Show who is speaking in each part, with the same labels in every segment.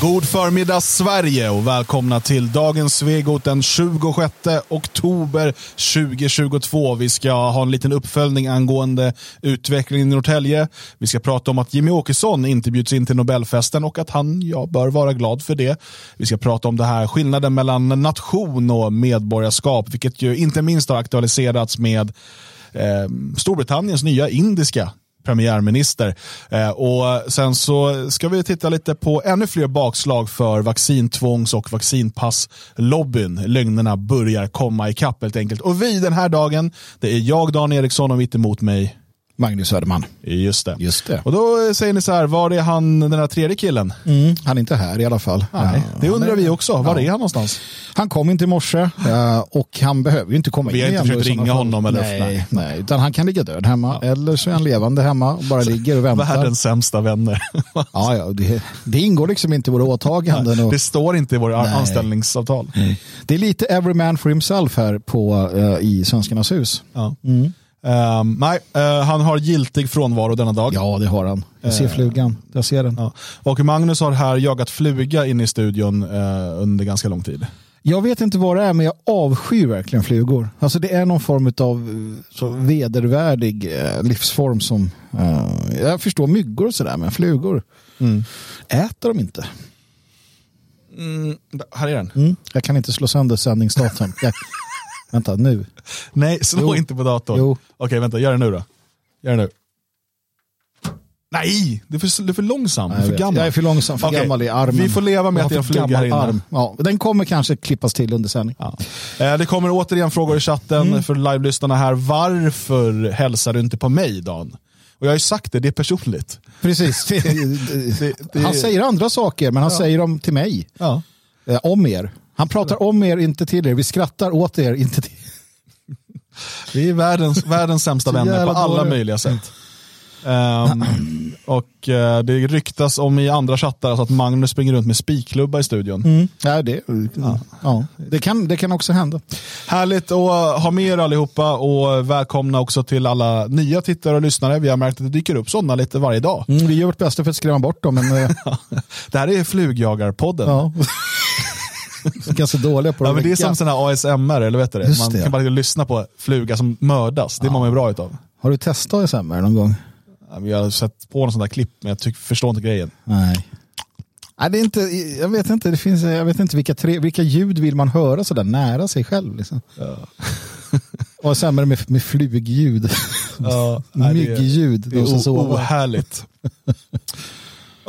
Speaker 1: God förmiddag Sverige och välkomna till dagens Svegot den 26 oktober 2022. Vi ska ha en liten uppföljning angående utvecklingen i Norrtälje. Vi ska prata om att Jimmy Åkesson inte bjuds in till Nobelfesten och att han ja, bör vara glad för det. Vi ska prata om det här skillnaden mellan nation och medborgarskap, vilket ju inte minst har aktualiserats med eh, Storbritanniens nya indiska premiärminister. Eh, och sen så ska vi titta lite på ännu fler bakslag för vaccintvångs och vaccinpasslobbyn. Lögnerna börjar komma ikapp helt enkelt. Och vi den här dagen, det är jag Dan Eriksson och mitt emot mig
Speaker 2: Magnus Söderman.
Speaker 1: Just det.
Speaker 2: Just det.
Speaker 1: Och då säger ni så här, var är han den här tredje killen?
Speaker 2: Mm, han är inte här i alla fall.
Speaker 1: Nej, det undrar vi också. Var
Speaker 2: ja.
Speaker 1: är han någonstans?
Speaker 2: Han kom inte i morse och han behöver ju inte komma
Speaker 1: vi
Speaker 2: in
Speaker 1: har inte försökt ringa honom. Eller
Speaker 2: nej,
Speaker 1: nej.
Speaker 2: nej, utan han kan ligga död hemma ja. eller så är han levande hemma och bara ligger och väntar.
Speaker 1: Världens sämsta vänner.
Speaker 2: ja, ja, det, det ingår liksom inte i våra åtaganden. Och...
Speaker 1: Det står inte i våra nej. anställningsavtal. Nej.
Speaker 2: Det är lite every man for himself här på, uh, i Svenskarnas hus.
Speaker 1: Ja. Mm. Um, nej, uh, han har giltig frånvaro denna dag.
Speaker 2: Ja, det har han. Jag ser uh, flugan. Jag ser den.
Speaker 1: Ja. Och Magnus har här jagat fluga in i studion uh, under ganska lång tid.
Speaker 2: Jag vet inte vad det är, men jag avskyr verkligen flugor. Alltså det är någon form av så vedervärdig livsform som... jag förstår myggor och sådär, men flugor mm. äter de inte.
Speaker 1: Mm, här är den.
Speaker 2: Mm. Jag kan inte slå sönder sändningsdatorn. Vänta, nu.
Speaker 1: Nej, slå jo. inte på datorn.
Speaker 2: Jo.
Speaker 1: Okej, vänta, gör det nu då. Gör det nu. Nej, du är för, du är för långsam.
Speaker 2: Nej,
Speaker 1: för gammal.
Speaker 2: Jag är för långsam, för
Speaker 1: Okej,
Speaker 2: gammal i armen.
Speaker 1: Vi får leva med att det är en fluga här inne.
Speaker 2: Arm. Ja, den kommer kanske klippas till under sändning.
Speaker 1: Ja. Eh, det kommer återigen frågor i chatten mm. för live-lyssnarna här. Varför hälsar du inte på mig, Dan? Och jag har ju sagt det, det är personligt.
Speaker 2: Precis. Det, det, han säger andra saker, men han ja. säger dem till mig.
Speaker 1: Ja.
Speaker 2: Eh, om er. Han pratar om er, inte till er. Vi skrattar åt er, inte till
Speaker 1: Vi är världens, världens sämsta vänner på alla möjliga sätt. Um, och uh, det ryktas om i andra chattar alltså att Magnus springer runt med spikklubba i studion.
Speaker 2: Mm. Ja, det, ja. ja. Det, kan, det kan också hända.
Speaker 1: Härligt att ha med er allihopa och välkomna också till alla nya tittare och lyssnare. Vi har märkt att det dyker upp sådana lite varje dag.
Speaker 2: Mm, vi gör vårt bästa för att skrämma bort dem. Men... Eh,
Speaker 1: det här är Flugjagarpodden.
Speaker 2: Ja. ganska dåliga på
Speaker 1: ja, men Det är som sån här ASMR, eller vet du det? Man kan bara lyssna på fluga som mördas. Det ja. mår man bra utav.
Speaker 2: Har du testat ASMR någon gång?
Speaker 1: Ja, jag har sett på någon sån där klipp, men jag tyck, förstår inte grejen.
Speaker 2: Nej. Nej, det är inte, jag vet inte, det finns, jag vet inte vilka, tre, vilka ljud vill man höra sådär nära sig själv. Liksom. Ja. ASMR med, med flugljud.
Speaker 1: Ja,
Speaker 2: Myggljud.
Speaker 1: Det är, det är ohärligt.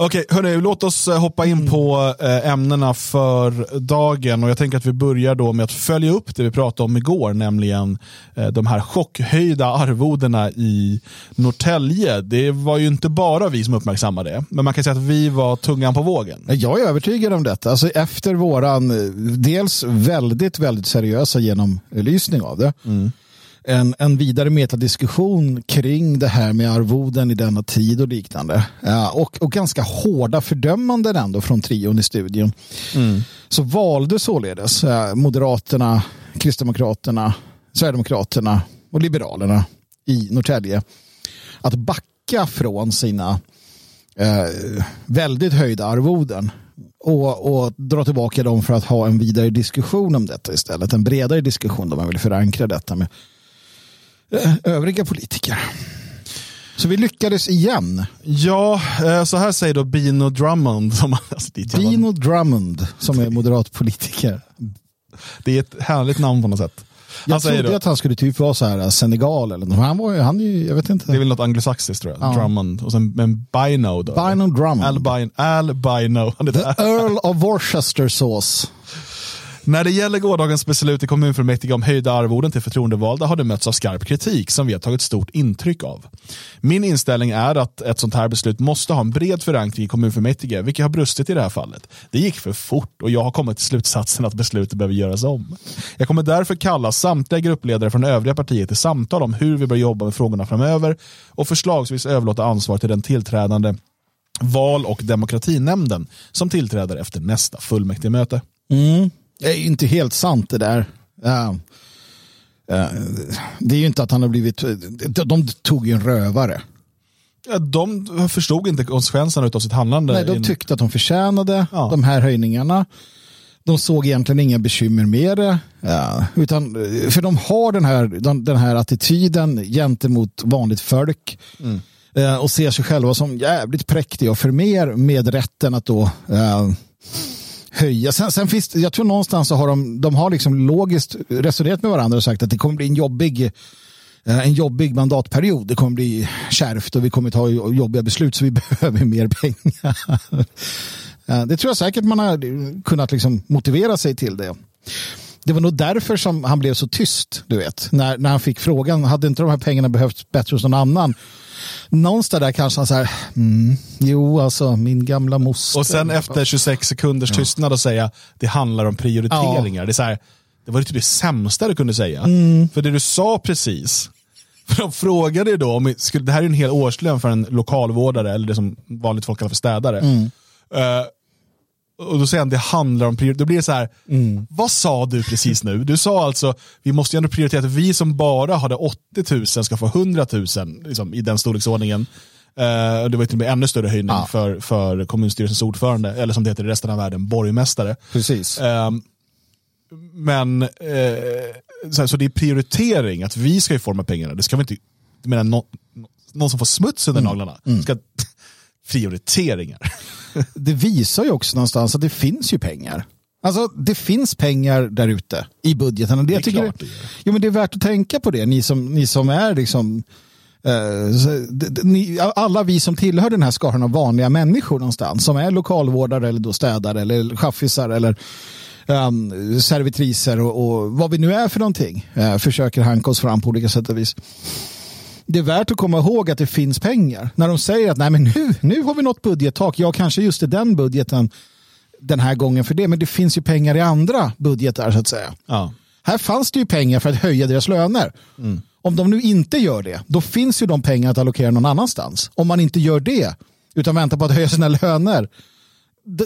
Speaker 1: Okej, hörni, låt oss eh, hoppa in på eh, ämnena för dagen. och Jag tänker att vi börjar då med att följa upp det vi pratade om igår, nämligen eh, de här chockhöjda arvodena i Norrtälje. Det var ju inte bara vi som uppmärksammade det, men man kan säga att vi var tungan på vågen.
Speaker 2: Jag är övertygad om detta. Alltså efter våran, dels väldigt, väldigt seriösa genomlysning av det, mm en, en vidare metadiskussion kring det här med arvoden i denna tid och liknande. Ja, och, och ganska hårda fördömanden ändå från trion i studion. Mm. Så valde således eh, Moderaterna, Kristdemokraterna, Sverigedemokraterna och Liberalerna i Norrtälje att backa från sina eh, väldigt höjda arvoden och, och dra tillbaka dem för att ha en vidare diskussion om detta istället. En bredare diskussion där man vill förankra detta med övriga politiker. Så vi lyckades igen.
Speaker 1: Ja, eh, så här säger då Bino Drummond. Som, alltså,
Speaker 2: Bino Drummond som är moderat politiker.
Speaker 1: Det är ett härligt namn på något sätt.
Speaker 2: Jag han trodde att han skulle typ vara så här eh, Senegal eller något. Han var han ju, jag vet inte.
Speaker 1: Det är väl något anglosaxiskt tror jag. Ja. Drummond. Och sen en Bino då.
Speaker 2: Bino Drummond.
Speaker 1: Al, Bino. Al Bino.
Speaker 2: The Earl of Worcester Sauce.
Speaker 1: När det gäller gårdagens beslut i kommunfullmäktige om höjda arvoden till förtroendevalda har det mötts av skarp kritik som vi har tagit stort intryck av. Min inställning är att ett sånt här beslut måste ha en bred förankring i kommunfullmäktige, vilket har brustit i det här fallet. Det gick för fort och jag har kommit till slutsatsen att beslutet behöver göras om. Jag kommer därför kalla samtliga gruppledare från övriga partier till samtal om hur vi bör jobba med frågorna framöver och förslagsvis överlåta ansvar till den tillträdande val och demokratinämnden som tillträder efter nästa fullmäktigemöte.
Speaker 2: Mm. Det är inte helt sant det där. Ja. Det är ju inte att han har blivit... De tog ju en rövare.
Speaker 1: Ja, de förstod inte konsekvenserna av sitt handlande.
Speaker 2: Nej, de tyckte att de förtjänade
Speaker 1: Ja.
Speaker 2: de här höjningarna. De såg egentligen inga bekymmer med det. Ja, utan, för de har den här, den, den här attityden gentemot vanligt folk. Eh, och ser sig själva som jävligt präktiga och för mer med rätten att då eh, höja. Sen, sen finns det- jag tror någonstans så har de, de har liksom logiskt resonerat med varandra och sagt att det kommer bli en jobbig eh, en jobbig mandatperiod. Det kommer bli kärvt och vi kommer ta jobbiga beslut så vi behöver mer pengar. Det tror jag säkert man har kunnat liksom motivera sig till det. Det var nog därför som han blev så tyst, du vet. När, när han fick frågan, hade inte de här pengarna behövts bättre hos någon annan? Någonstans där kanske han så här, mm, jo alltså min gamla moster.
Speaker 1: Och sen efter 26 sekunders tystnad att säga det handlar om prioriteringar. Det, är så här, det var typ det sämsta du kunde säga.
Speaker 2: Mm.
Speaker 1: För det du sa precis, för de frågade ju då, om, det här är en hel årslön för en lokalvårdare, eller det som vanligt folk kallar för städare.
Speaker 2: Mm.
Speaker 1: Eh, och då säger han det handlar om prioriteringar. Då blir det så här,
Speaker 2: Mm.
Speaker 1: vad sa du precis nu? Du sa alltså, vi måste ju ändå prioritera att vi som bara hade 80 000 ska få 100 000 liksom, i den storleksordningen. Och det var till och med ännu större höjning
Speaker 2: Ja.
Speaker 1: för, för kommunstyrelsens ordförande, eller som det heter i resten av världen, borgmästare.
Speaker 2: Precis.
Speaker 1: Ehm, men, eh, så, här, så det är prioritering, att vi ska ju forma pengarna. Det ska vi inte, jag menar, nå- någon som får smuts under naglarna. Ska, prioriteringar.
Speaker 2: det visar ju också någonstans att det finns ju pengar. Alltså det finns pengar där ute i budgeten. Och det,
Speaker 1: är
Speaker 2: jag tycker
Speaker 1: klart det gör.
Speaker 2: jo, men det är värt att tänka på det, ni som, ni som är liksom eh, så, ni, alla vi som tillhör den här skaran av vanliga människor någonstans, som är lokalvårdare eller då städare eller chaffisar eller um, servitriser och, och vad vi nu är för någonting, eh, försöker hanka oss fram på olika sätt och vis det är värt att komma ihåg att det finns pengar. När de säger att Nej, men nu, nu har vi nått budgettak, ja kanske just i den budgeten den här gången för det, men det finns ju pengar i andra budgetar så att säga.
Speaker 1: Ja.
Speaker 2: Här fanns det ju pengar för att höja deras löner. Om de nu inte gör det, då finns ju de pengar att allokera någon annanstans. Om man inte gör det, utan väntar på att höja sina löner,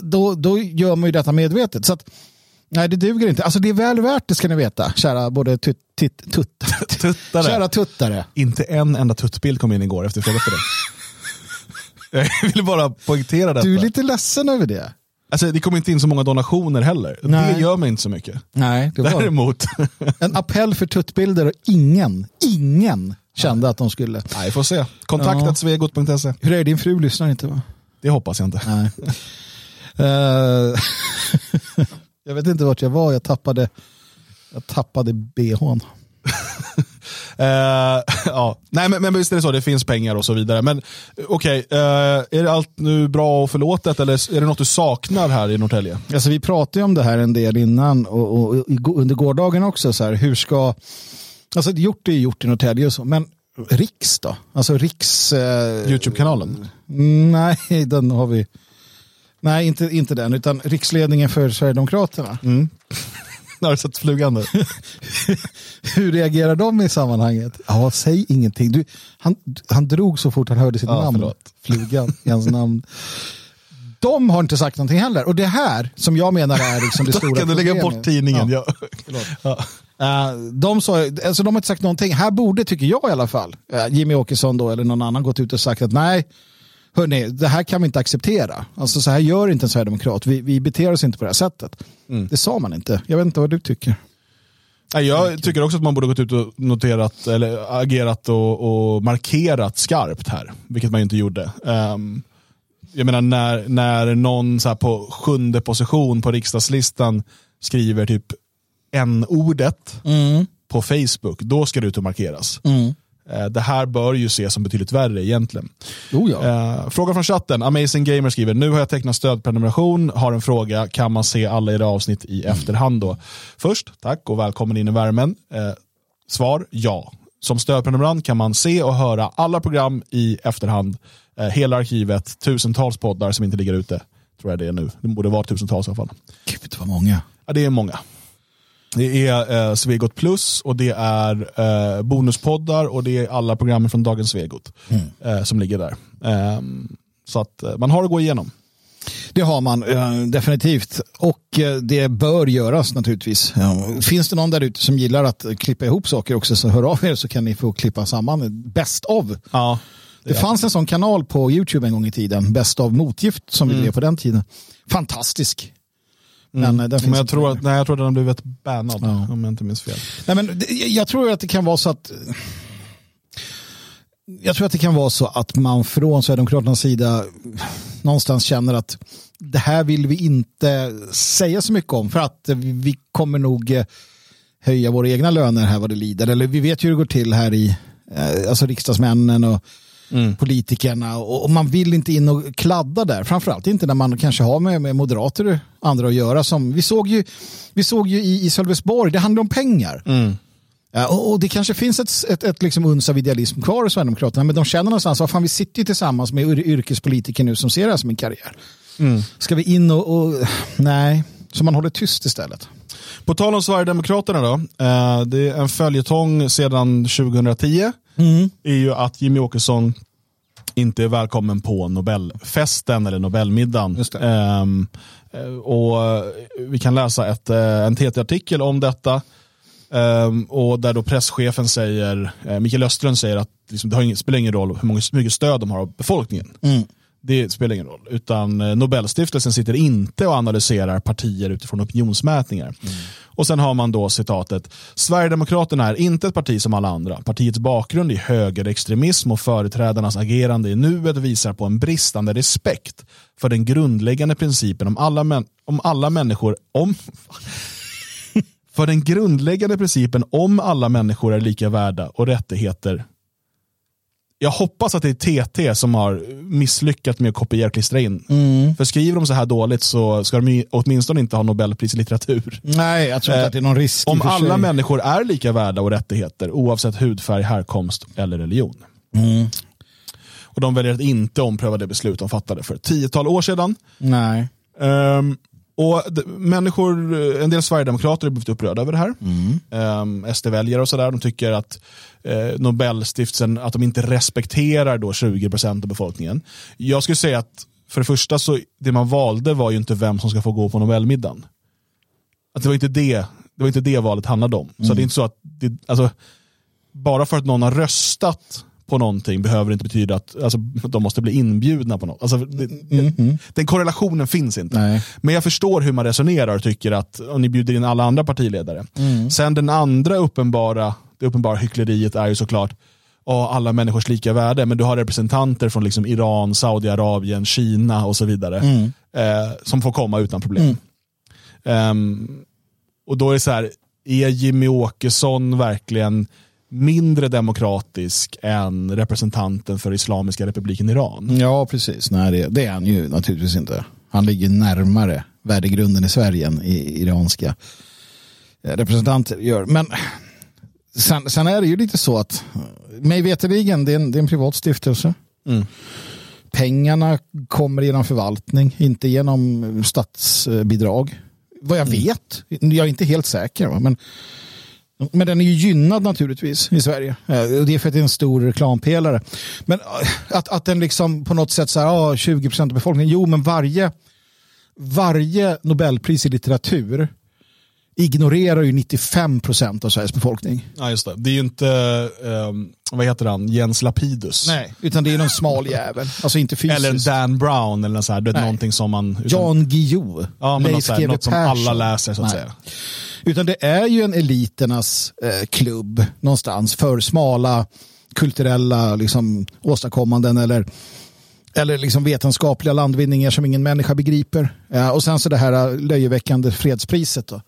Speaker 2: då, då gör man ju detta medvetet. Så att, nej, det duger inte. Alltså det är väl värt det ska ni veta, kära både tut, tit, tuttare.
Speaker 1: Tuttare.
Speaker 2: Kära tuttare.
Speaker 1: Inte en enda tuttbild kom in igår efter frågat för det. Jag ville bara poängtera detta.
Speaker 2: Du är lite ledsen över det.
Speaker 1: Alltså, det kommer inte in så många donationer heller.
Speaker 2: Nej.
Speaker 1: Det gör mig inte så mycket.
Speaker 2: Nej, det var
Speaker 1: Däremot,
Speaker 2: en appell för tuttbilder och ingen, ingen kände att de skulle.
Speaker 1: nej, får se. Kontaktat
Speaker 2: Ja.
Speaker 1: svegot.se.
Speaker 2: Hur är det? din fru lyssnar inte va?
Speaker 1: Det hoppas jag inte.
Speaker 2: Nej. Eh, jag vet inte vart jag var, jag tappade, jag tappade bhn.
Speaker 1: Eh, ja. Nej, men, men visst är det så, det finns pengar och så vidare. Men okej, eh, är det allt nu bra och förlåtet eller är det något du saknar här i Norrtälje?
Speaker 2: Alltså, vi pratade ju om det här en del innan och, och, och under gårdagen också. Så här, hur ska, alltså gjort är gjort i Norrtälje men Riks då? Alltså Riks... Eh,
Speaker 1: Youtube-kanalen?
Speaker 2: Nej, den har vi. Nej, inte, inte den, utan riksledningen för Sverigedemokraterna.
Speaker 1: Har du sett flugan nu?
Speaker 2: Hur reagerar de i sammanhanget? Ja, säg ingenting. Du, han, han drog så fort han hörde sitt
Speaker 1: Ja,
Speaker 2: namn.
Speaker 1: förlåt.
Speaker 2: Flugan i hans namn. De har inte sagt någonting heller. Och det här som jag menar är liksom det stora
Speaker 1: kan du lägga
Speaker 2: problemet.
Speaker 1: bort tidningen. Ja. Ja.
Speaker 2: Eh, de, sa, alltså de har inte sagt någonting. Här borde, tycker jag i alla fall, eh, Jimmy Åkesson då, eller någon annan gått ut och sagt att nej, hörni, det här kan vi inte acceptera. Alltså så här gör inte en sverigedemokrat. Vi, vi beter oss inte på det här sättet.
Speaker 1: Mm.
Speaker 2: Det sa man inte. Jag vet inte vad du tycker.
Speaker 1: Nej, Jag tycker också att man borde gått ut och noterat, eller agerat och, och markerat skarpt här, vilket man ju inte gjorde. Ehm, jag menar när, när någon så här på sjunde position på riksdagslistan skriver typ en ordet på Facebook, då ska det ut och markeras. Eh, Det här bör ju ses som betydligt värre egentligen.
Speaker 2: Oh ja.
Speaker 1: Eh, fråga från chatten. Amazing Gamer skriver, nu har jag tecknat stödprenumeration, har en fråga, kan man se alla era avsnitt i efterhand då? Först, tack och välkommen in i värmen. Eh, svar, ja. Som stödprenumerant kan man se och höra alla program i efterhand. Eh, hela arkivet, tusentals poddar som inte ligger ute. Tror jag det är nu. Det borde vara tusentals i alla fall.
Speaker 2: Gud vad många.
Speaker 1: Ja, det är många. Det är eh, Svegot Plus och det är eh, bonuspoddar och det är alla programmen från Dagens Svegot eh, som ligger där. Ehm, så att eh, man har att gå igenom.
Speaker 2: Det har man eh, definitivt. Och eh, det bör göras naturligtvis. Ja. Finns det någon där ute som gillar att klippa ihop saker också så hör av er så kan ni få klippa samman bäst av
Speaker 1: Ja.
Speaker 2: Det fanns en sån kanal på YouTube en gång i tiden, Bäst av motgift, som vi
Speaker 1: Mm.
Speaker 2: drev på den tiden. Fantastisk. Men,
Speaker 1: Mm.
Speaker 2: eh,
Speaker 1: Men jag tror, att, nej, jag tror att den har blivit bannad,
Speaker 2: Ja.
Speaker 1: om jag inte minns fel.
Speaker 2: Nej, men jag tror att det kan vara så att jag tror att det kan vara så att man från Sverigedemokraternas sida någonstans känner att det här vill vi inte säga så mycket om för att vi- vi kommer nog eh, höja våra egna löner här vad det lider. Eller vi vet ju hur det går till här i eh, alltså riksdagsmännen och politikerna och och man vill inte in och kladda där. Framförallt inte när man kanske har med, med moderater och andra att göra. Som, vi såg ju, vi såg ju i, i Sölvesborg, det handlar om pengar. Ja, och, och det kanske finns ett, ett, ett liksom uns av idealism kvar hos Sverigedemokraterna, men de känner någonstans att vi sitter ju tillsammans med yr- yrkespolitiker nu som ser det här som en karriär. Ska vi in och, och, nej, så man håller tyst istället.
Speaker 1: På tal om Sverigedemokraterna då. Eh, det är en följetong sedan 2010. är ju att Jimmy Åkesson inte är välkommen på Nobelfesten eller Nobelmiddagen. Eh, och eh, vi kan läsa ett, eh, en TT-artikel om detta. Ehm, och där då presschefen säger, Mikael Öström säger att liksom, det har ingen, spelar ingen roll hur många, hur mycket stöd de har av befolkningen. Det spelar ingen roll. Utan eh, Nobelstiftelsen sitter inte och analyserar partier utifrån opinionsmätningar. Och sen har man då citatet. Sverigedemokraterna är inte ett parti som alla andra. Partiets bakgrund i högerextremism och företrädarnas agerande i nuet visar på en bristande respekt för den grundläggande principen om alla, män, om alla människor om för den grundläggande principen om alla människor är lika värda och rättigheter jag hoppas att det är TT som har misslyckats med att kopiera och klistra in. För skriver de så här dåligt så ska de åtminstone inte ha Nobelpris i litteratur.
Speaker 2: Nej, jag tror inte
Speaker 1: Eh,
Speaker 2: att det är någon risk.
Speaker 1: Om alla
Speaker 2: sig.
Speaker 1: människor är lika värda och rättigheter oavsett hudfärg, härkomst eller religion. Och de väljer att inte ompröva det beslut de fattade för ett tiotal år sedan.
Speaker 2: Nej.
Speaker 1: Ehm, och människor, eh, en del sverigedemokrater har blivit upprörda över det här. Um, SD-väljare och sådär, de tycker att eh, Nobelstiftelsen, att de inte respekterar då 20% av befolkningen. Jag skulle säga att för det första så, det man valde var ju inte vem som ska få gå på Nobelmiddagen. Att det var inte det, det var inte det valet handlade om. Så det är inte så att, det, alltså, bara för att någon har röstat på någonting behöver inte betyda att alltså, de måste bli inbjudna på något. Alltså, det, Den korrelationen finns inte.
Speaker 2: Nej.
Speaker 1: Men jag förstår hur man resonerar och tycker att om ni bjuder in alla andra partiledare. Sen den andra uppenbara, det uppenbara hyckleriet är ju såklart ja, alla människors lika värde, men du har representanter från liksom Iran, Saudiarabien, Kina och så vidare eh, som får komma utan problem. Ehm, och då är det så här, är Jimmy Åkesson verkligen mindre demokratisk än representanten för Islamiska republiken Iran?
Speaker 2: Ja, precis. Nej, det, det är han ju naturligtvis inte. Han ligger närmare värdegrunden i Sverige än i iranska eh, representanter gör. Men sen, sen är det ju lite så att mig veterligen, det är en, det är en privat stiftelse.
Speaker 1: Mm.
Speaker 2: Pengarna kommer genom förvaltning, inte genom statsbidrag. Vad jag vet, jag är inte helt säker, men men den är ju gynnad naturligtvis i Sverige. Eh, och Det är för att det är en stor reklampelare. Men eh, att, att den liksom på något sätt så här, ah, 20% av befolkningen. Jo, men varje, varje Nobelpris i litteratur ignorerar ju 95% av Sveriges befolkning.
Speaker 1: Ja, just det. Det är ju inte, ehm, vad heter han, Jens Lapidus.
Speaker 2: Utan det är någon smal jävel. Alltså inte fysiskt.
Speaker 1: Eller Dan Brown eller något så här, det är
Speaker 2: Nej.
Speaker 1: någonting som man... Utan,
Speaker 2: Jan Guillou.
Speaker 1: ja, men något, så här, något som alla läser så att
Speaker 2: Nej.
Speaker 1: säga.
Speaker 2: Utan det är ju en eliternas eh, klubb någonstans för smala kulturella liksom, åstadkommanden eller, eller liksom vetenskapliga landvinningar som ingen människa begriper. Ja, och sen så det här eh, löjeväckande fredspriset. Då.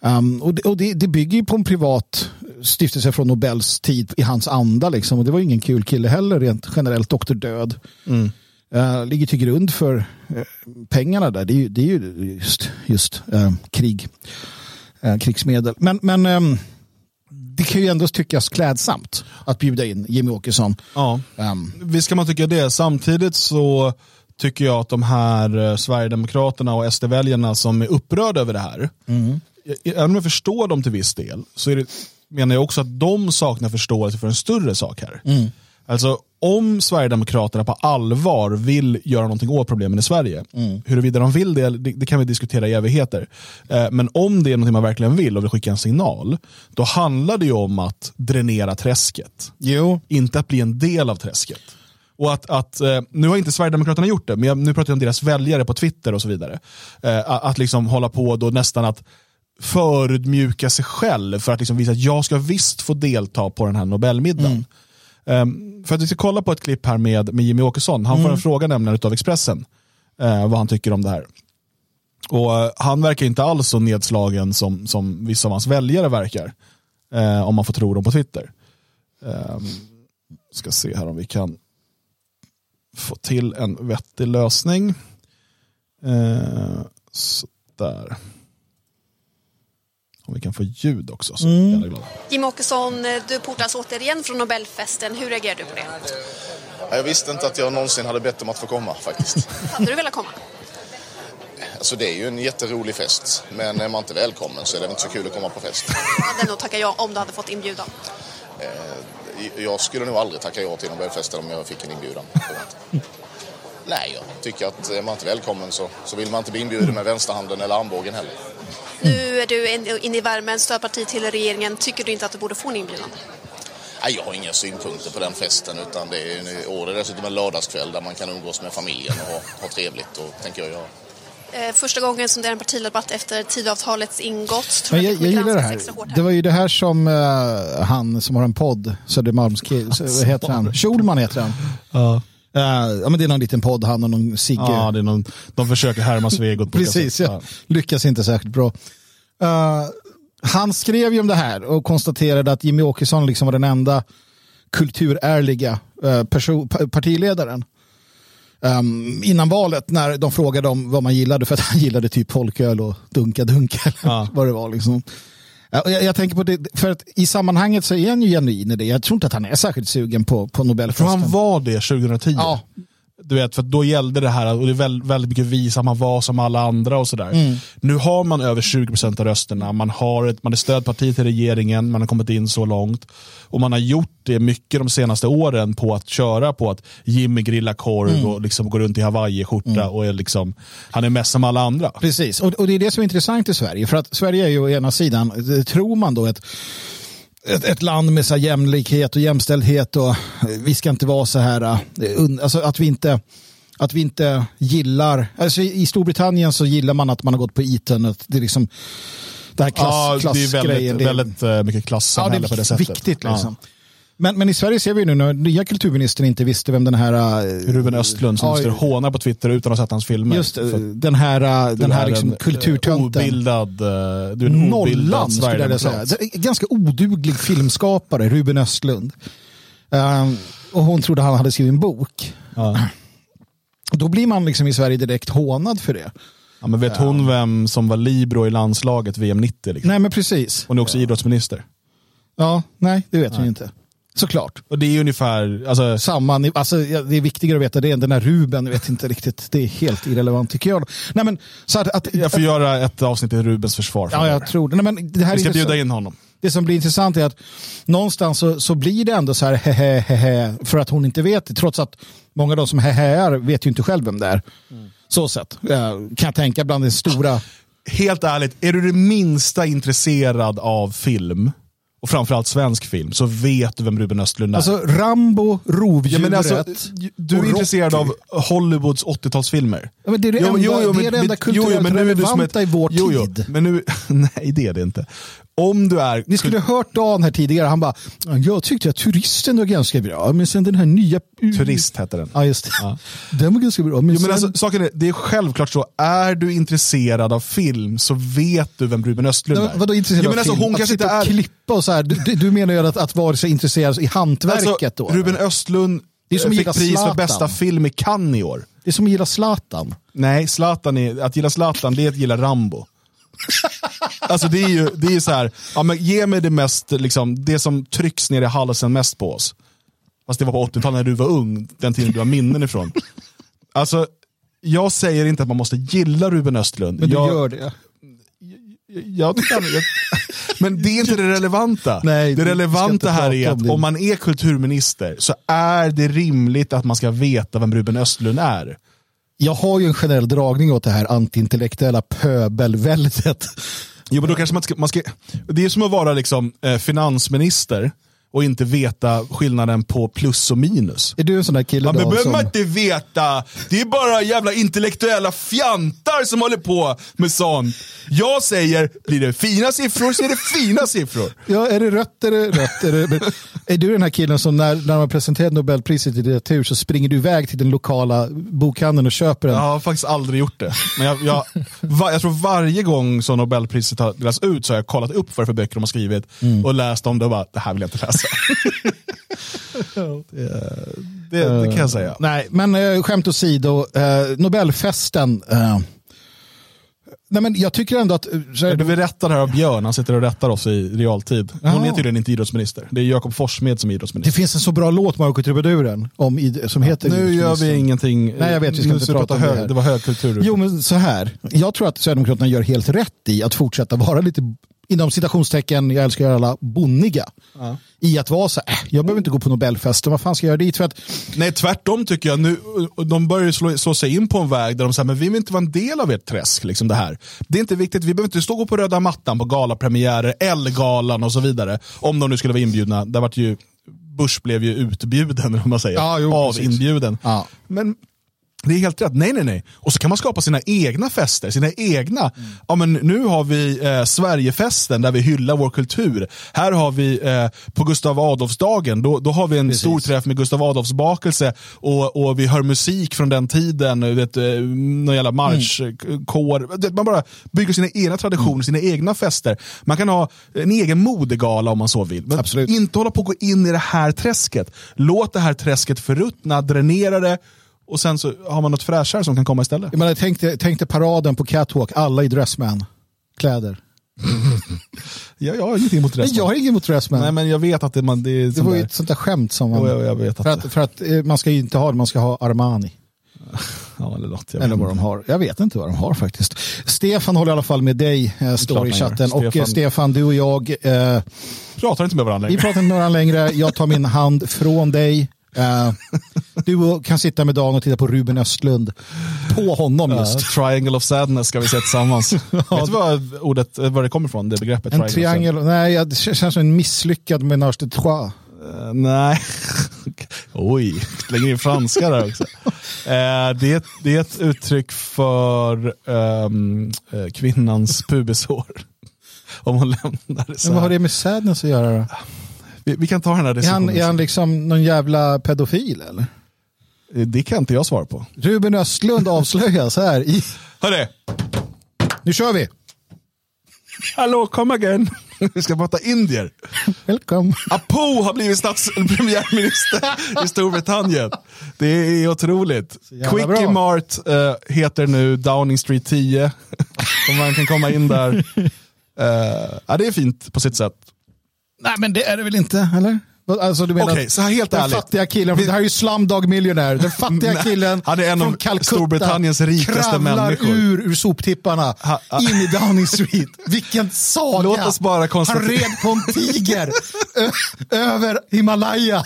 Speaker 2: Um, och det, och det, det bygger ju på en privat stiftelse från Nobels tid i hans anda. Liksom. Och det var ju ingen kul kille heller, rent generellt. Doktor Död. Uh, ligger till grund för eh, pengarna där. Det är ju, det är ju just, just eh, krig eh, krigsmedel. Men, men ehm, det kan ju ändå tyckas klädsamt att bjuda in Jimmy Åkesson.
Speaker 1: Ja.
Speaker 2: Ehm,
Speaker 1: Visst kan man tycka det. Samtidigt så tycker jag att de här eh, Sverigedemokraterna och SD-väljarna som är upprörda över det här,
Speaker 2: Mm.
Speaker 1: eh, även om jag förstår dem till viss del, så är det, menar jag också att de saknar förståelse för en större sak här.
Speaker 2: Mm.
Speaker 1: Alltså om Sverigedemokraterna på allvar vill göra någonting åt problemen i Sverige, mm. huruvida de vill det, det, det, kan vi diskutera i evigheter. Eh, men om det är någonting man verkligen vill och vill skicka en signal, då handlar det ju om att dränera träsket.
Speaker 2: Jo.
Speaker 1: Inte att bli en del av träsket. Och att, att, eh, nu har inte Sverigedemokraterna gjort det, men jag, nu pratar jag om deras väljare på Twitter och så vidare. Eh, att liksom hålla på då nästan att förödmjuka sig själv för att liksom visa att jag ska visst få delta på den här Nobelmiddagen. Mm. Um, för att vi ska kolla på ett klipp här med, med Jimmy Åkesson. Han mm. får en fråga nämligen av Expressen uh, vad han tycker om det här. Och uh, Han verkar inte alls så nedslagen som, som vissa av hans väljare verkar. Uh, om man får tro dem på Twitter. Um, ska se här om vi kan få till en vettig lösning. Uh, så där. Om vi kan få ljud också så mm. är jag glad.
Speaker 3: Jim Åkesson, du portas återigen från Nobelfesten. Hur reagerar du på det?
Speaker 4: Jag visste inte att jag någonsin hade bett om att få komma faktiskt.
Speaker 3: hade du velat komma?
Speaker 4: Alltså det är ju en jätterolig fest, men är man inte välkommen så är det inte så kul att komma på fest.
Speaker 3: Jag hade nog tackat ja om du hade fått inbjudan.
Speaker 4: Eh, jag skulle nog aldrig tacka ja till Nobelfesten om jag fick en inbjudan. Nej, jag tycker att är man inte välkommen så, så vill man inte bli inbjuden med vänsterhanden eller armbågen heller.
Speaker 3: Nu är du inne i värmen, stödparti till regeringen. Tycker du inte att du borde få en inbjudan?
Speaker 4: Nej, jag har inga synpunkter på den festen utan det är, år är dessutom en lördagskväll där man kan umgås med familjen och ha, ha trevligt och tänker jag göra.
Speaker 3: Eh, första gången som det är en partiledardebatt efter tidavtalets ingått.
Speaker 2: Men jag, jag gillar det här. Det var ju det här som uh, han som har en podd, Södermalms vad heter han? Schulman heter han. Ja. Uh, ja, men det är någon liten podd, han och någon Sigge.
Speaker 1: Ja, det är någon, de försöker härma Svegot.
Speaker 2: Precis, ja. lyckas inte särskilt bra. Uh, han skrev ju om det här och konstaterade att Jimmy Åkesson liksom var den enda kulturärliga uh, partiledaren. Um, innan valet när de frågade om vad man gillade för att han gillade typ folköl och dunka-dunka. Ja. vad det var liksom. Jag, jag, tänker på det, för att i sammanhanget så är han ju genuin i det. Jag tror inte att han är särskilt sugen på, på Nobelfesten.
Speaker 1: Han var det 2010. Ja. Du vet, för då gällde det här, och det är väldigt, väldigt mycket visa man var som alla andra och sådär. Mm. Nu har man över 20% av rösterna, man, har ett, man är stödparti till regeringen, man har kommit in så långt. Och man har gjort det mycket de senaste åren på att köra på att Jimmy grillar korv mm. och liksom går runt i hawaiiskjorta mm. och är liksom, han är mest som alla andra.
Speaker 2: Precis, och, och det är det som är intressant i Sverige. För att Sverige är ju å ena sidan, tror man då, ett ett, ett, land med så jämlikhet och jämställdhet och vi ska inte vara så här, eh, alltså att vi inte att vi inte gillar, alltså i Storbritannien så gillar man att man har gått på Eton, att det är liksom det här klass, ja,
Speaker 1: klassgrejen. Det är väldigt, väldigt uh, mycket klassamhälle ja, det är på det sättet.
Speaker 2: viktigt liksom. Ja. Men, men i Sverige ser vi nu när nya kulturministern inte visste vem den här... Uh,
Speaker 1: Ruben Östlund som ja, hånar på Twitter utan att ha sett hans filmer.
Speaker 2: Just den här, den här liksom kulturtönten.
Speaker 1: Obildad, du är en
Speaker 2: Nollan skulle jag säga. Ganska oduglig filmskapare, Ruben Östlund. Uh, och hon trodde han hade skrivit en bok. Ja. Då blir man liksom i Sverige direkt hånad för det.
Speaker 1: Ja, men vet hon vem som var libero i landslaget VM 90? Liksom?
Speaker 2: Nej men precis.
Speaker 1: Hon är också ja. idrottsminister.
Speaker 2: Ja, nej det vet nej. hon inte. Såklart.
Speaker 1: Och det är ungefär... Alltså...
Speaker 2: Samma, alltså, det är viktigare att veta det än den här Ruben. Jag vet inte riktigt. Det är helt irrelevant tycker jag. Nej, men, så att, att,
Speaker 1: jag får att, göra ett avsnitt i Rubens försvar.
Speaker 2: Ja, jag tror det. Nej, men det här
Speaker 1: Vi ska bjuda in honom.
Speaker 2: Det som blir intressant är att någonstans så, så blir det ändå så här hehe, hehe, för att hon inte vet det. Trots att många av de som hehear vet ju inte själv vem det är. Mm. Så sett. Kan jag tänka bland det stora.
Speaker 1: Helt ärligt, är du det minsta intresserad av film och framförallt svensk film, så vet du vem Ruben Östlund är.
Speaker 2: Alltså Rambo, Rovdjuret ja, alltså,
Speaker 1: Du är intresserad av Hollywoods 80-talsfilmer.
Speaker 2: Ja, det är det, enda, jo, jo, det, är det enda kulturellt relevanta i vår tid.
Speaker 1: Men nu, nej, det är det inte om du är...
Speaker 2: Ni skulle ha hört Dan här tidigare. Han bara, jag tyckte att turisten var ganska bra. Men sen den här nya...
Speaker 1: Turist hette den.
Speaker 2: Ja, just det. Ja. Den var ganska bra.
Speaker 1: Men jo, sen... men alltså, saken är, det är självklart så. Är du intresserad av film så vet du vem Ruben Östlund är.
Speaker 2: Vadå intresserad jo, men av alltså, film? Hon att kanske inte är... klippa och så här. Du, du menar ju att, att vara så intresserad i hantverket alltså, då?
Speaker 1: Ruben Östlund det är som fick pris Zlatan. för bästa film i Cannes i år.
Speaker 2: Det är som att gilla Zlatan.
Speaker 1: Nej, Zlatan är, att gilla Zlatan det är att gilla Rambo. Alltså det är ju det är så här, ja, men ge mig det mest, liksom, det som trycks ner i halsen mest på oss. Fast det var på 80-talet när du var ung, den tiden du har minnen ifrån. Alltså, jag säger inte att man måste gilla Ruben Östlund.
Speaker 2: Men du
Speaker 1: jag,
Speaker 2: gör det?
Speaker 1: Jag, jag, jag, Men det är inte det relevanta.
Speaker 2: Nej,
Speaker 1: det relevanta här är
Speaker 2: om
Speaker 1: att
Speaker 2: det.
Speaker 1: om man är kulturminister så är det rimligt att man ska veta vem Ruben Östlund är.
Speaker 2: Jag har ju en generell dragning åt det här antiintellektuella pöbelväldet.
Speaker 1: Jo, men då kanske man ska, man ska, det är som att vara liksom, eh, finansminister och inte veta skillnaden på plus och minus.
Speaker 2: Är du en sån där kille
Speaker 1: Man
Speaker 2: då
Speaker 1: behöver
Speaker 2: som...
Speaker 1: man inte veta. Det är bara jävla intellektuella fjantar som håller på med sånt. Jag säger, blir det fina siffror så är det fina siffror.
Speaker 2: Ja, är det rött är det rött. Är, det... är du den här killen som när, när man presenterar Nobelpriset i litteratur så springer du iväg till den lokala bokhandeln och köper den?
Speaker 1: Jag har faktiskt aldrig gjort det. Men jag, jag, va, jag tror varje gång som Nobelpriset har delats ut så har jag kollat upp vad det är för böcker de har skrivit och läst om det och bara, det här vill jag inte läsa. Det, det, det kan jag säga.
Speaker 2: Nej, men eh, skämt åsido, eh, Nobelfesten. Eh, nej, men jag tycker ändå att...
Speaker 1: Du vill rätta det här av Björn, han sitter och rättar oss i realtid. Hon är tydligen inte idrottsminister. Det är Jakob Forssmed som är
Speaker 2: det
Speaker 1: idrottsminister.
Speaker 2: finns en så bra låt, Marco Trubaduren, om, id- som heter...
Speaker 1: Nu gör vi ingenting.
Speaker 2: Nej, jag vet, vi ska
Speaker 1: Nu
Speaker 2: inte prata om
Speaker 1: hög,
Speaker 2: det här.
Speaker 1: Det var högkultur.
Speaker 2: Jo, men så här. Jag tror att Sverigedemokraterna gör helt rätt i att fortsätta vara lite, inom citationstecken, jag älskar alla, bonniga. I att vara så här, äh, jag behöver inte gå på Nobelfesten, vad fan ska jag göra dit? För att,
Speaker 1: Nej, tvärtom tycker jag. Nu, de börjar slå, slå sig in på en väg där de säger men vi vill inte vara en del av ert träsk. Liksom det, här. det är inte viktigt, vi behöver inte stå och gå på röda mattan på galapremiärer, Ellegalan och så vidare. Om de nu skulle vara inbjudna. Där vart ju, Bush blev ju utbjuden, vad man säger.
Speaker 2: Ja, jo,
Speaker 1: av
Speaker 2: precis.
Speaker 1: inbjuden.
Speaker 2: Ja.
Speaker 1: Men det är helt rätt. Nej, nej, nej. Och så kan man skapa sina egna fester, sina egna.
Speaker 2: Mm.
Speaker 1: Ja, men nu har vi eh, Sverigefesten där vi hyllar vår kultur. Här har vi eh, på Gustav Adolfsdagen, då, då har vi en stor träff med Gustav Adolfs bakelse och, och vi hör musik från den tiden, vet, eh, någon jävla marschkår. Vet, Man bara bygger sina egna traditioner, sina egna fester. Man kan ha en egen modegala om man så vill. Men
Speaker 2: Absolut.
Speaker 1: inte hålla på att gå in i det här träsket. Låt det här träsket förruttna, dränera det och sen så har man något fräschare som kan komma istället.
Speaker 2: jag menar, tänk, dig, tänk dig paraden på Catwalk, alla i Dressman. Kläder.
Speaker 1: Jag, jag har ingenting emot
Speaker 2: Nej,
Speaker 1: resten.
Speaker 2: jag har inget emot Dressman.
Speaker 1: Nej, men jag vet att det, man, det är
Speaker 2: det var ju ett sånt där skämt som man...
Speaker 1: Jo, jag, jag vet att
Speaker 2: för att, för att eh, man ska ju inte ha det, man ska ha Armani.
Speaker 1: ja, eller något. Jag
Speaker 2: Eller vad de har. Jag vet inte vad de har faktiskt. Stefan håller i alla fall med dig, eh, står i chatten. Och eh,
Speaker 1: Stefan-
Speaker 2: du och jag, eh,
Speaker 1: Pratar inte med varandra
Speaker 2: vi
Speaker 1: längre.
Speaker 2: pratar inte med varandra längre. Jag tar min hand från dig. Eh, du kan sitta med dagen och titta på Ruben Östlund. På honom
Speaker 1: Ja,
Speaker 2: just.
Speaker 1: triangle of sadness ska vi se tillsammans. vet du vad, ordet, var det kommer ifrån, det begreppet?
Speaker 2: En triangel, nej, ja, det känns som en misslyckad menage de trois.
Speaker 1: Eh, nej. Oj, lägger in franska där också. Eh, det, är ett, det är ett uttryck för eh, kvinnans pubishår. Om hon lämnar det så
Speaker 2: Men vad har
Speaker 1: här.
Speaker 2: det med sadness att göra då?
Speaker 1: Vi, vi kan ta den här
Speaker 2: Är han,
Speaker 1: diskussionen.
Speaker 2: är han liksom någon jävla pedofil eller?
Speaker 1: Eh, Det kan inte jag svara på.
Speaker 2: Ruben Östlund avslöjas här i...
Speaker 1: Hörru,
Speaker 2: Nu kör vi!
Speaker 1: hallå, come again. Vi ska prata indier.
Speaker 2: Welcome.
Speaker 1: Apo har blivit stats- premiärminister i Storbritannien. Det är otroligt. Quickie
Speaker 2: bra.
Speaker 1: Mart eh, heter nu Downing Street 10. Om man kan komma in där. Eh, ja, det är fint på sitt sätt.
Speaker 2: Nej men det är det väl inte, eller? Alltså, du menar
Speaker 1: Okej, så här helt
Speaker 2: den
Speaker 1: ärligt.
Speaker 2: fattiga killen, det här är ju Slumdog Millionaire, den fattiga killen
Speaker 1: han är en av
Speaker 2: från Calcutta
Speaker 1: Storbritanniens rikaste människor.
Speaker 2: ur, ur soptipparna
Speaker 1: Ha- ha-
Speaker 2: in i Downing Street. Vilken saga!
Speaker 1: Låt oss bara konstatera-
Speaker 2: Han red på en tiger över Himalaya.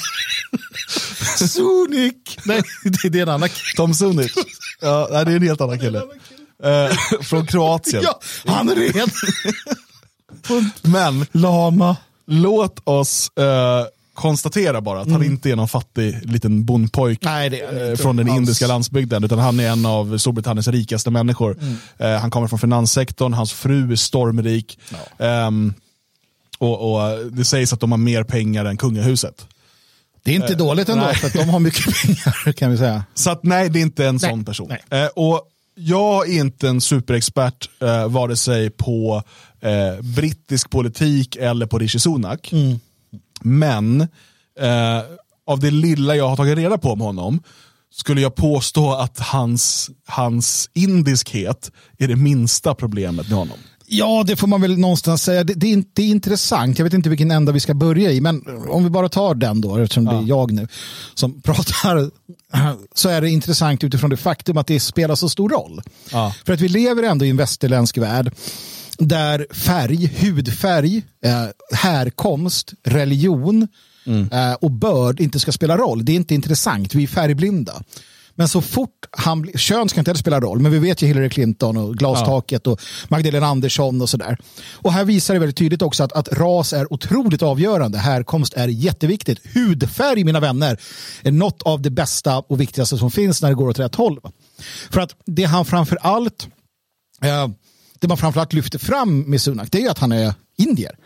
Speaker 2: Sonic! Nej, det, det är en annan kille.
Speaker 1: Tom Sunic. Ja, det är en helt annan kille. Eh, från Kroatien.
Speaker 2: Ja, han red
Speaker 1: Men
Speaker 2: lama.
Speaker 1: Låt oss eh, konstatera bara att han inte är någon fattig liten bondpojk eh, från den
Speaker 2: alls.
Speaker 1: indiska landsbygden, utan han är en av Storbritanniens rikaste människor. Eh, han kommer från finanssektorn, hans fru är stormrik. Ehm, och, och Det sägs att de har mer pengar än kungahuset.
Speaker 2: Det är inte dåligt ändå,
Speaker 1: nej.
Speaker 2: för att de har mycket pengar kan vi säga.
Speaker 1: Så att, nej, det är inte en
Speaker 2: Nej,
Speaker 1: sån person. Eh, och jag är inte en superexpert eh, vare sig på eh, brittisk politik eller på Rishi Sunak.
Speaker 2: Mm.
Speaker 1: Men eh, av det lilla jag har tagit reda på om honom skulle jag påstå att hans, hans indiskhet är det minsta problemet med honom.
Speaker 2: Ja, det får man väl någonstans säga. Det, det, är, det är intressant. Jag vet inte vilken ända vi ska börja i, men om vi bara tar den då, eftersom det är jag nu som pratar, så är det intressant utifrån det faktum att det spelar så stor roll.
Speaker 1: Ja.
Speaker 2: För att vi lever ändå i en västerländsk värld där färg, hudfärg, eh, härkomst, religion eh, och börd inte ska spela roll. Det är inte intressant, vi är färgblinda. Men så fort han kön ska inte heller spela roll, men vi vet ju Hillary Clinton och glastaket och Magdalena Andersson och sådär. Och här visar det väldigt tydligt också att, att ras är otroligt avgörande. Härkomst är jätteviktigt. Hudfärg, mina vänner, är något av det bästa och viktigaste som finns när det går åt rätt håll. För att det han framför allt eh, det man framförallt lyfter fram med Sunak det är ju att han är indier.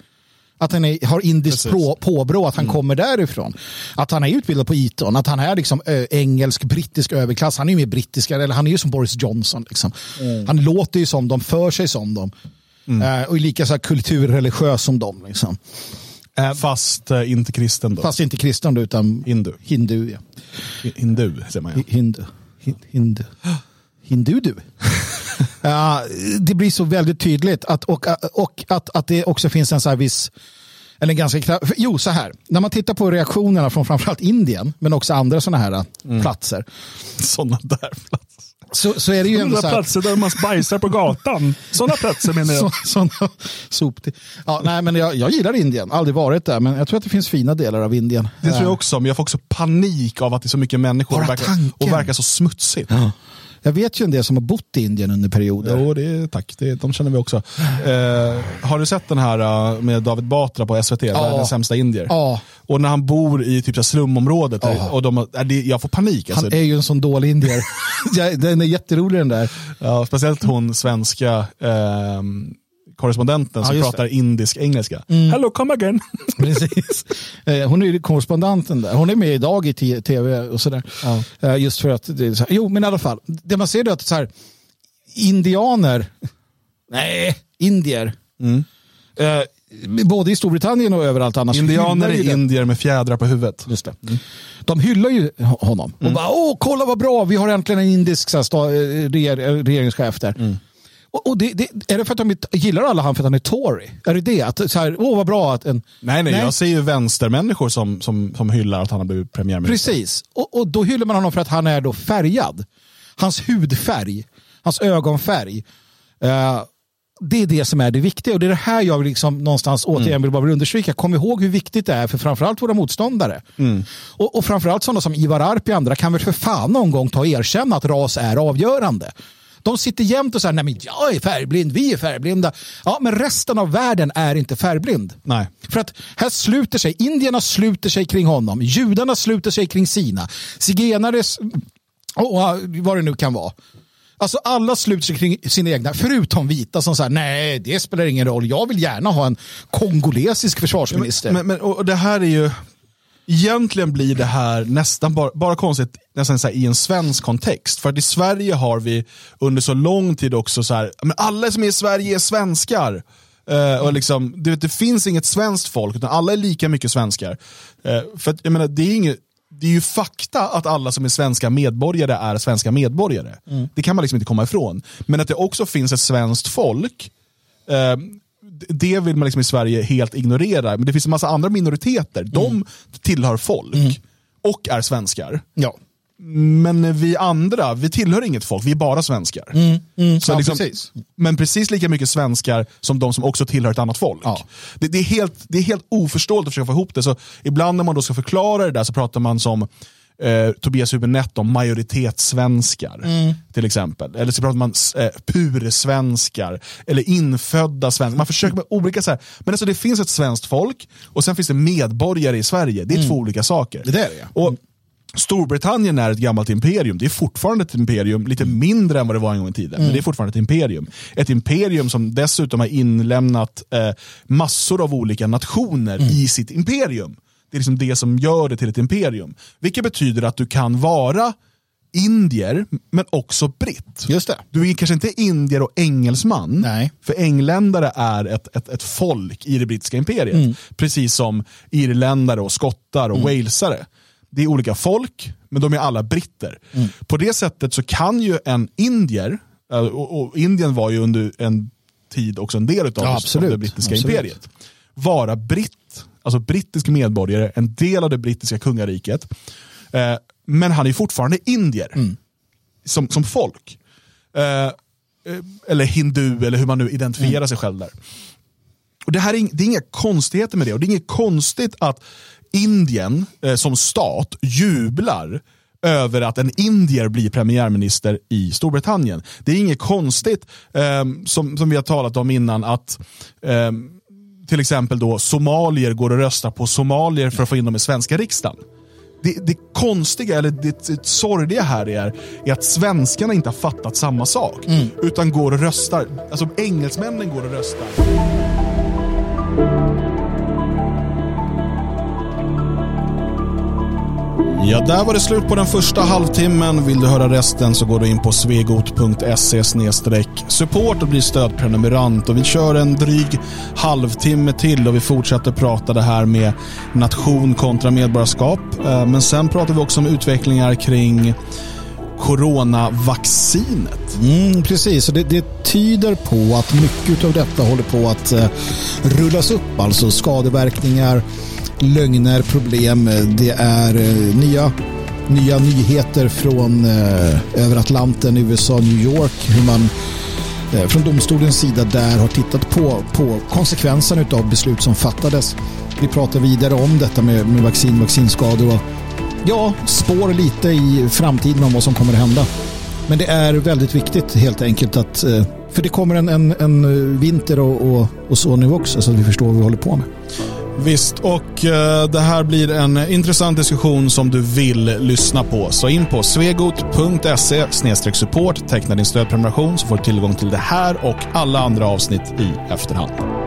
Speaker 2: Att han är, har indiskt på, påbrå, att han kommer därifrån. Att han är utbildad på Eton, att han är liksom ö, engelsk, brittisk överklass. Han är ju mer brittiska, eller han är ju som Boris Johnson. Liksom. Han låter ju som dem, för sig som dem. Eh, och är lika så här kulturreligiös som dem. Liksom.
Speaker 1: Fast eh, inte kristen då.
Speaker 2: Fast inte kristen utan
Speaker 1: Hindu.
Speaker 2: hindu. Ja.
Speaker 1: Hindu säger man ja.
Speaker 2: Hi- Hindu. Hi- Hindu. Hindu du. Ja, det blir så väldigt tydligt att, och, och att, att det också finns en så här viss eller ganska Jo, så här. När man tittar på reaktionerna från framförallt Indien, men också andra sådana här platser,
Speaker 1: Sådana där platser.
Speaker 2: så, så är det ju ändå så här,
Speaker 5: platser där man bajsar på gatan. Sådana platser menar jag.
Speaker 2: så, såna sop ja, nej, men jag, jag gillar Indien, aldrig varit där, men jag tror att det finns fina delar av Indien.
Speaker 1: Det tror jag också, men jag får också panik av att det är så mycket människor och verkar, och verkar så smutsigt.
Speaker 2: Jag vet ju en del som har bott i Indien under perioder.
Speaker 1: Jo, det är, tack. Det, de känner vi också. Eh, har du sett den här eh, med David Batra på SVT, Världens sämsta indier?
Speaker 2: Ja.
Speaker 1: Och när han bor i typ så slumområdet,
Speaker 2: Ja.
Speaker 1: och de, är det, jag får panik. Alltså.
Speaker 2: Han är ju en sån dålig indier. Ja, den är jätterolig den där.
Speaker 1: Ja, speciellt hon svenska ehm, korrespondenten som
Speaker 2: Ja, just
Speaker 1: pratar indisk-engelska.
Speaker 5: Hello, come again.
Speaker 2: Precis. Eh, Hon är ju korrespondenten där. Hon är med idag i tv och sådär. Eh, Just för att det är så här. Jo, men i alla fall. Det man ser är att så här, indianer, nej, indier, eh, både i Storbritannien och överallt annars.
Speaker 1: Indianer är indier med fjädrar på huvudet.
Speaker 2: Just det. De hyllar ju honom. Och bara, åh, kolla vad bra, vi har äntligen en indisk så här, sta, eh, reger, regeringschef där. Och, och det, det, är det för att de gillar alla han för att han är Tory? Är det det? Att, så här, åh vad bra att en...
Speaker 1: Nej, nej, jag ser ju vänstermänniskor som, som, som hyllar att han har blivit premiärminister.
Speaker 2: Precis, och, och då hyllar man honom för att han är då färgad. Hans hudfärg, hans ögonfärg. eh, det är det som är det viktiga och det är det här jag liksom någonstans återigen vill bara understryka. Kom ihåg hur viktigt det är för framförallt våra motståndare. Och, och framförallt sådana som Ivar Arpi och andra kan väl för fan någon gång ta och erkänna att ras är avgörande. De sitter jämt och säger, nej men jag är färgblind, vi är färgblinda. Ja, men resten av världen är inte färgblind.
Speaker 1: Nej.
Speaker 2: För att här sluter sig, indierna sluter sig kring honom, judarna sluter sig kring sina, zigenare och vad det nu kan vara. Alltså alla sluter sig kring sina egna, förutom vita som säger nej det spelar ingen roll, jag vill gärna ha en kongolesisk försvarsminister.
Speaker 1: Men, men, och det här är ju, egentligen blir det här nästan bara, bara konstigt nästan så i en svensk kontext. För att i Sverige har vi under så lång tid också så här, men alla som är i Sverige är svenskar. Eh, och liksom, du vet, det finns inget svenskt folk, utan alla är lika mycket svenskar. Eh, för att, jag menar, det är inget det är ju fakta att alla som är svenska medborgare är svenska medborgare. Det kan man liksom inte komma ifrån. Men att det också finns ett svenskt folk, eh, det vill man liksom i Sverige helt ignorera. Men det finns en massa andra minoriteter. De tillhör folk och är svenskar.
Speaker 2: ja.
Speaker 1: Men vi andra, vi tillhör inget folk, vi är bara svenskar. Så
Speaker 2: ja,
Speaker 1: liksom,
Speaker 2: precis.
Speaker 1: Men precis lika mycket svenskar som de som också tillhör ett annat folk.
Speaker 2: Ja.
Speaker 1: Det, det, är helt, det är helt oförståeligt att försöka få ihop det. Så ibland när man då ska förklara det där så pratar man som eh, Tobias Hübinette om majoritetssvenskar. Till exempel. Eller så pratar man eh, pursvenskar. Eller infödda svenskar. Man försöker med olika så här. Men alltså det finns ett svenskt folk och sen finns det medborgare i Sverige. Det är två olika saker.
Speaker 2: Det är det.
Speaker 1: Och Storbritannien är ett gammalt imperium. Det är fortfarande ett imperium, lite mindre än vad det var en gång i tiden. Men det är fortfarande ett imperium. Ett imperium som dessutom har inlämnat eh, massor av olika nationer i sitt imperium. Det är liksom det som gör det till ett imperium. Vilket betyder att du kan vara indier, men också britt.
Speaker 2: Just det.
Speaker 1: Du är kanske inte indier och engelsman.
Speaker 2: Nej.
Speaker 1: För engländare är ett, ett, ett folk i det brittiska imperiet. Precis som irländare, och skottar och walesare. Det är olika folk, men de är alla britter. På det sättet så kan ju en indier, eh, och, och Indien var ju under en tid också en del utav
Speaker 2: Ja, absolut.
Speaker 1: av det brittiska
Speaker 2: Absolut.
Speaker 1: imperiet. Vara britt, alltså brittisk medborgare, en del av det brittiska kungariket. Eh, men han är fortfarande indier som, som folk. Eh, eh, eller hindu eller hur man nu identifierar mm. sig själv där. Och det här är, det är inga konstigheter med det och det är inget konstigt att Indien eh, som stat jublar över att en indier blir premiärminister i Storbritannien. Det är inget konstigt, eh, som, som vi har talat om innan, att eh, till exempel då somalier går och röstar på somalier för att få in dem i svenska riksdagen. Det, det konstiga, eller det, det sorgliga här är, är att svenskarna inte har fattat samma sak. Mm. Utan går och röstar. Alltså engelsmännen går och röstar. Ja, där var det slut på den första halvtimmen. Vill du höra resten så går du in på svegot.se support och blir stödprenumerant. Och vi kör en dryg halvtimme till och vi fortsätter prata det här med nation kontra medborgarskap. Eh, men sen pratar vi också om utvecklingar kring coronavaccinet.
Speaker 2: Mm, precis, och det, det, tyder på att mycket av detta håller på att eh, rullas upp. Alltså skadeverkningar, lögner, problem. Det är eh, nya, nya nyheter från eh, över Atlanten, USA, New York. Hur man eh, från domstolens sida där har tittat på, på konsekvenserna av beslut som fattades. Vi pratar vidare om detta med, med vaccin, vaccinskador och ja, spår lite i framtiden om vad som kommer att hända. Men det är väldigt viktigt helt enkelt att för det kommer en, en, en vinter och, och, och, så nu också så att vi förstår vad vi håller på med.
Speaker 1: Visst, och eh, det här blir en intressant diskussion som du vill lyssna på. Så in på svegot.se support, teckna din stödprenumeration så får du tillgång till det här och alla andra avsnitt i efterhand.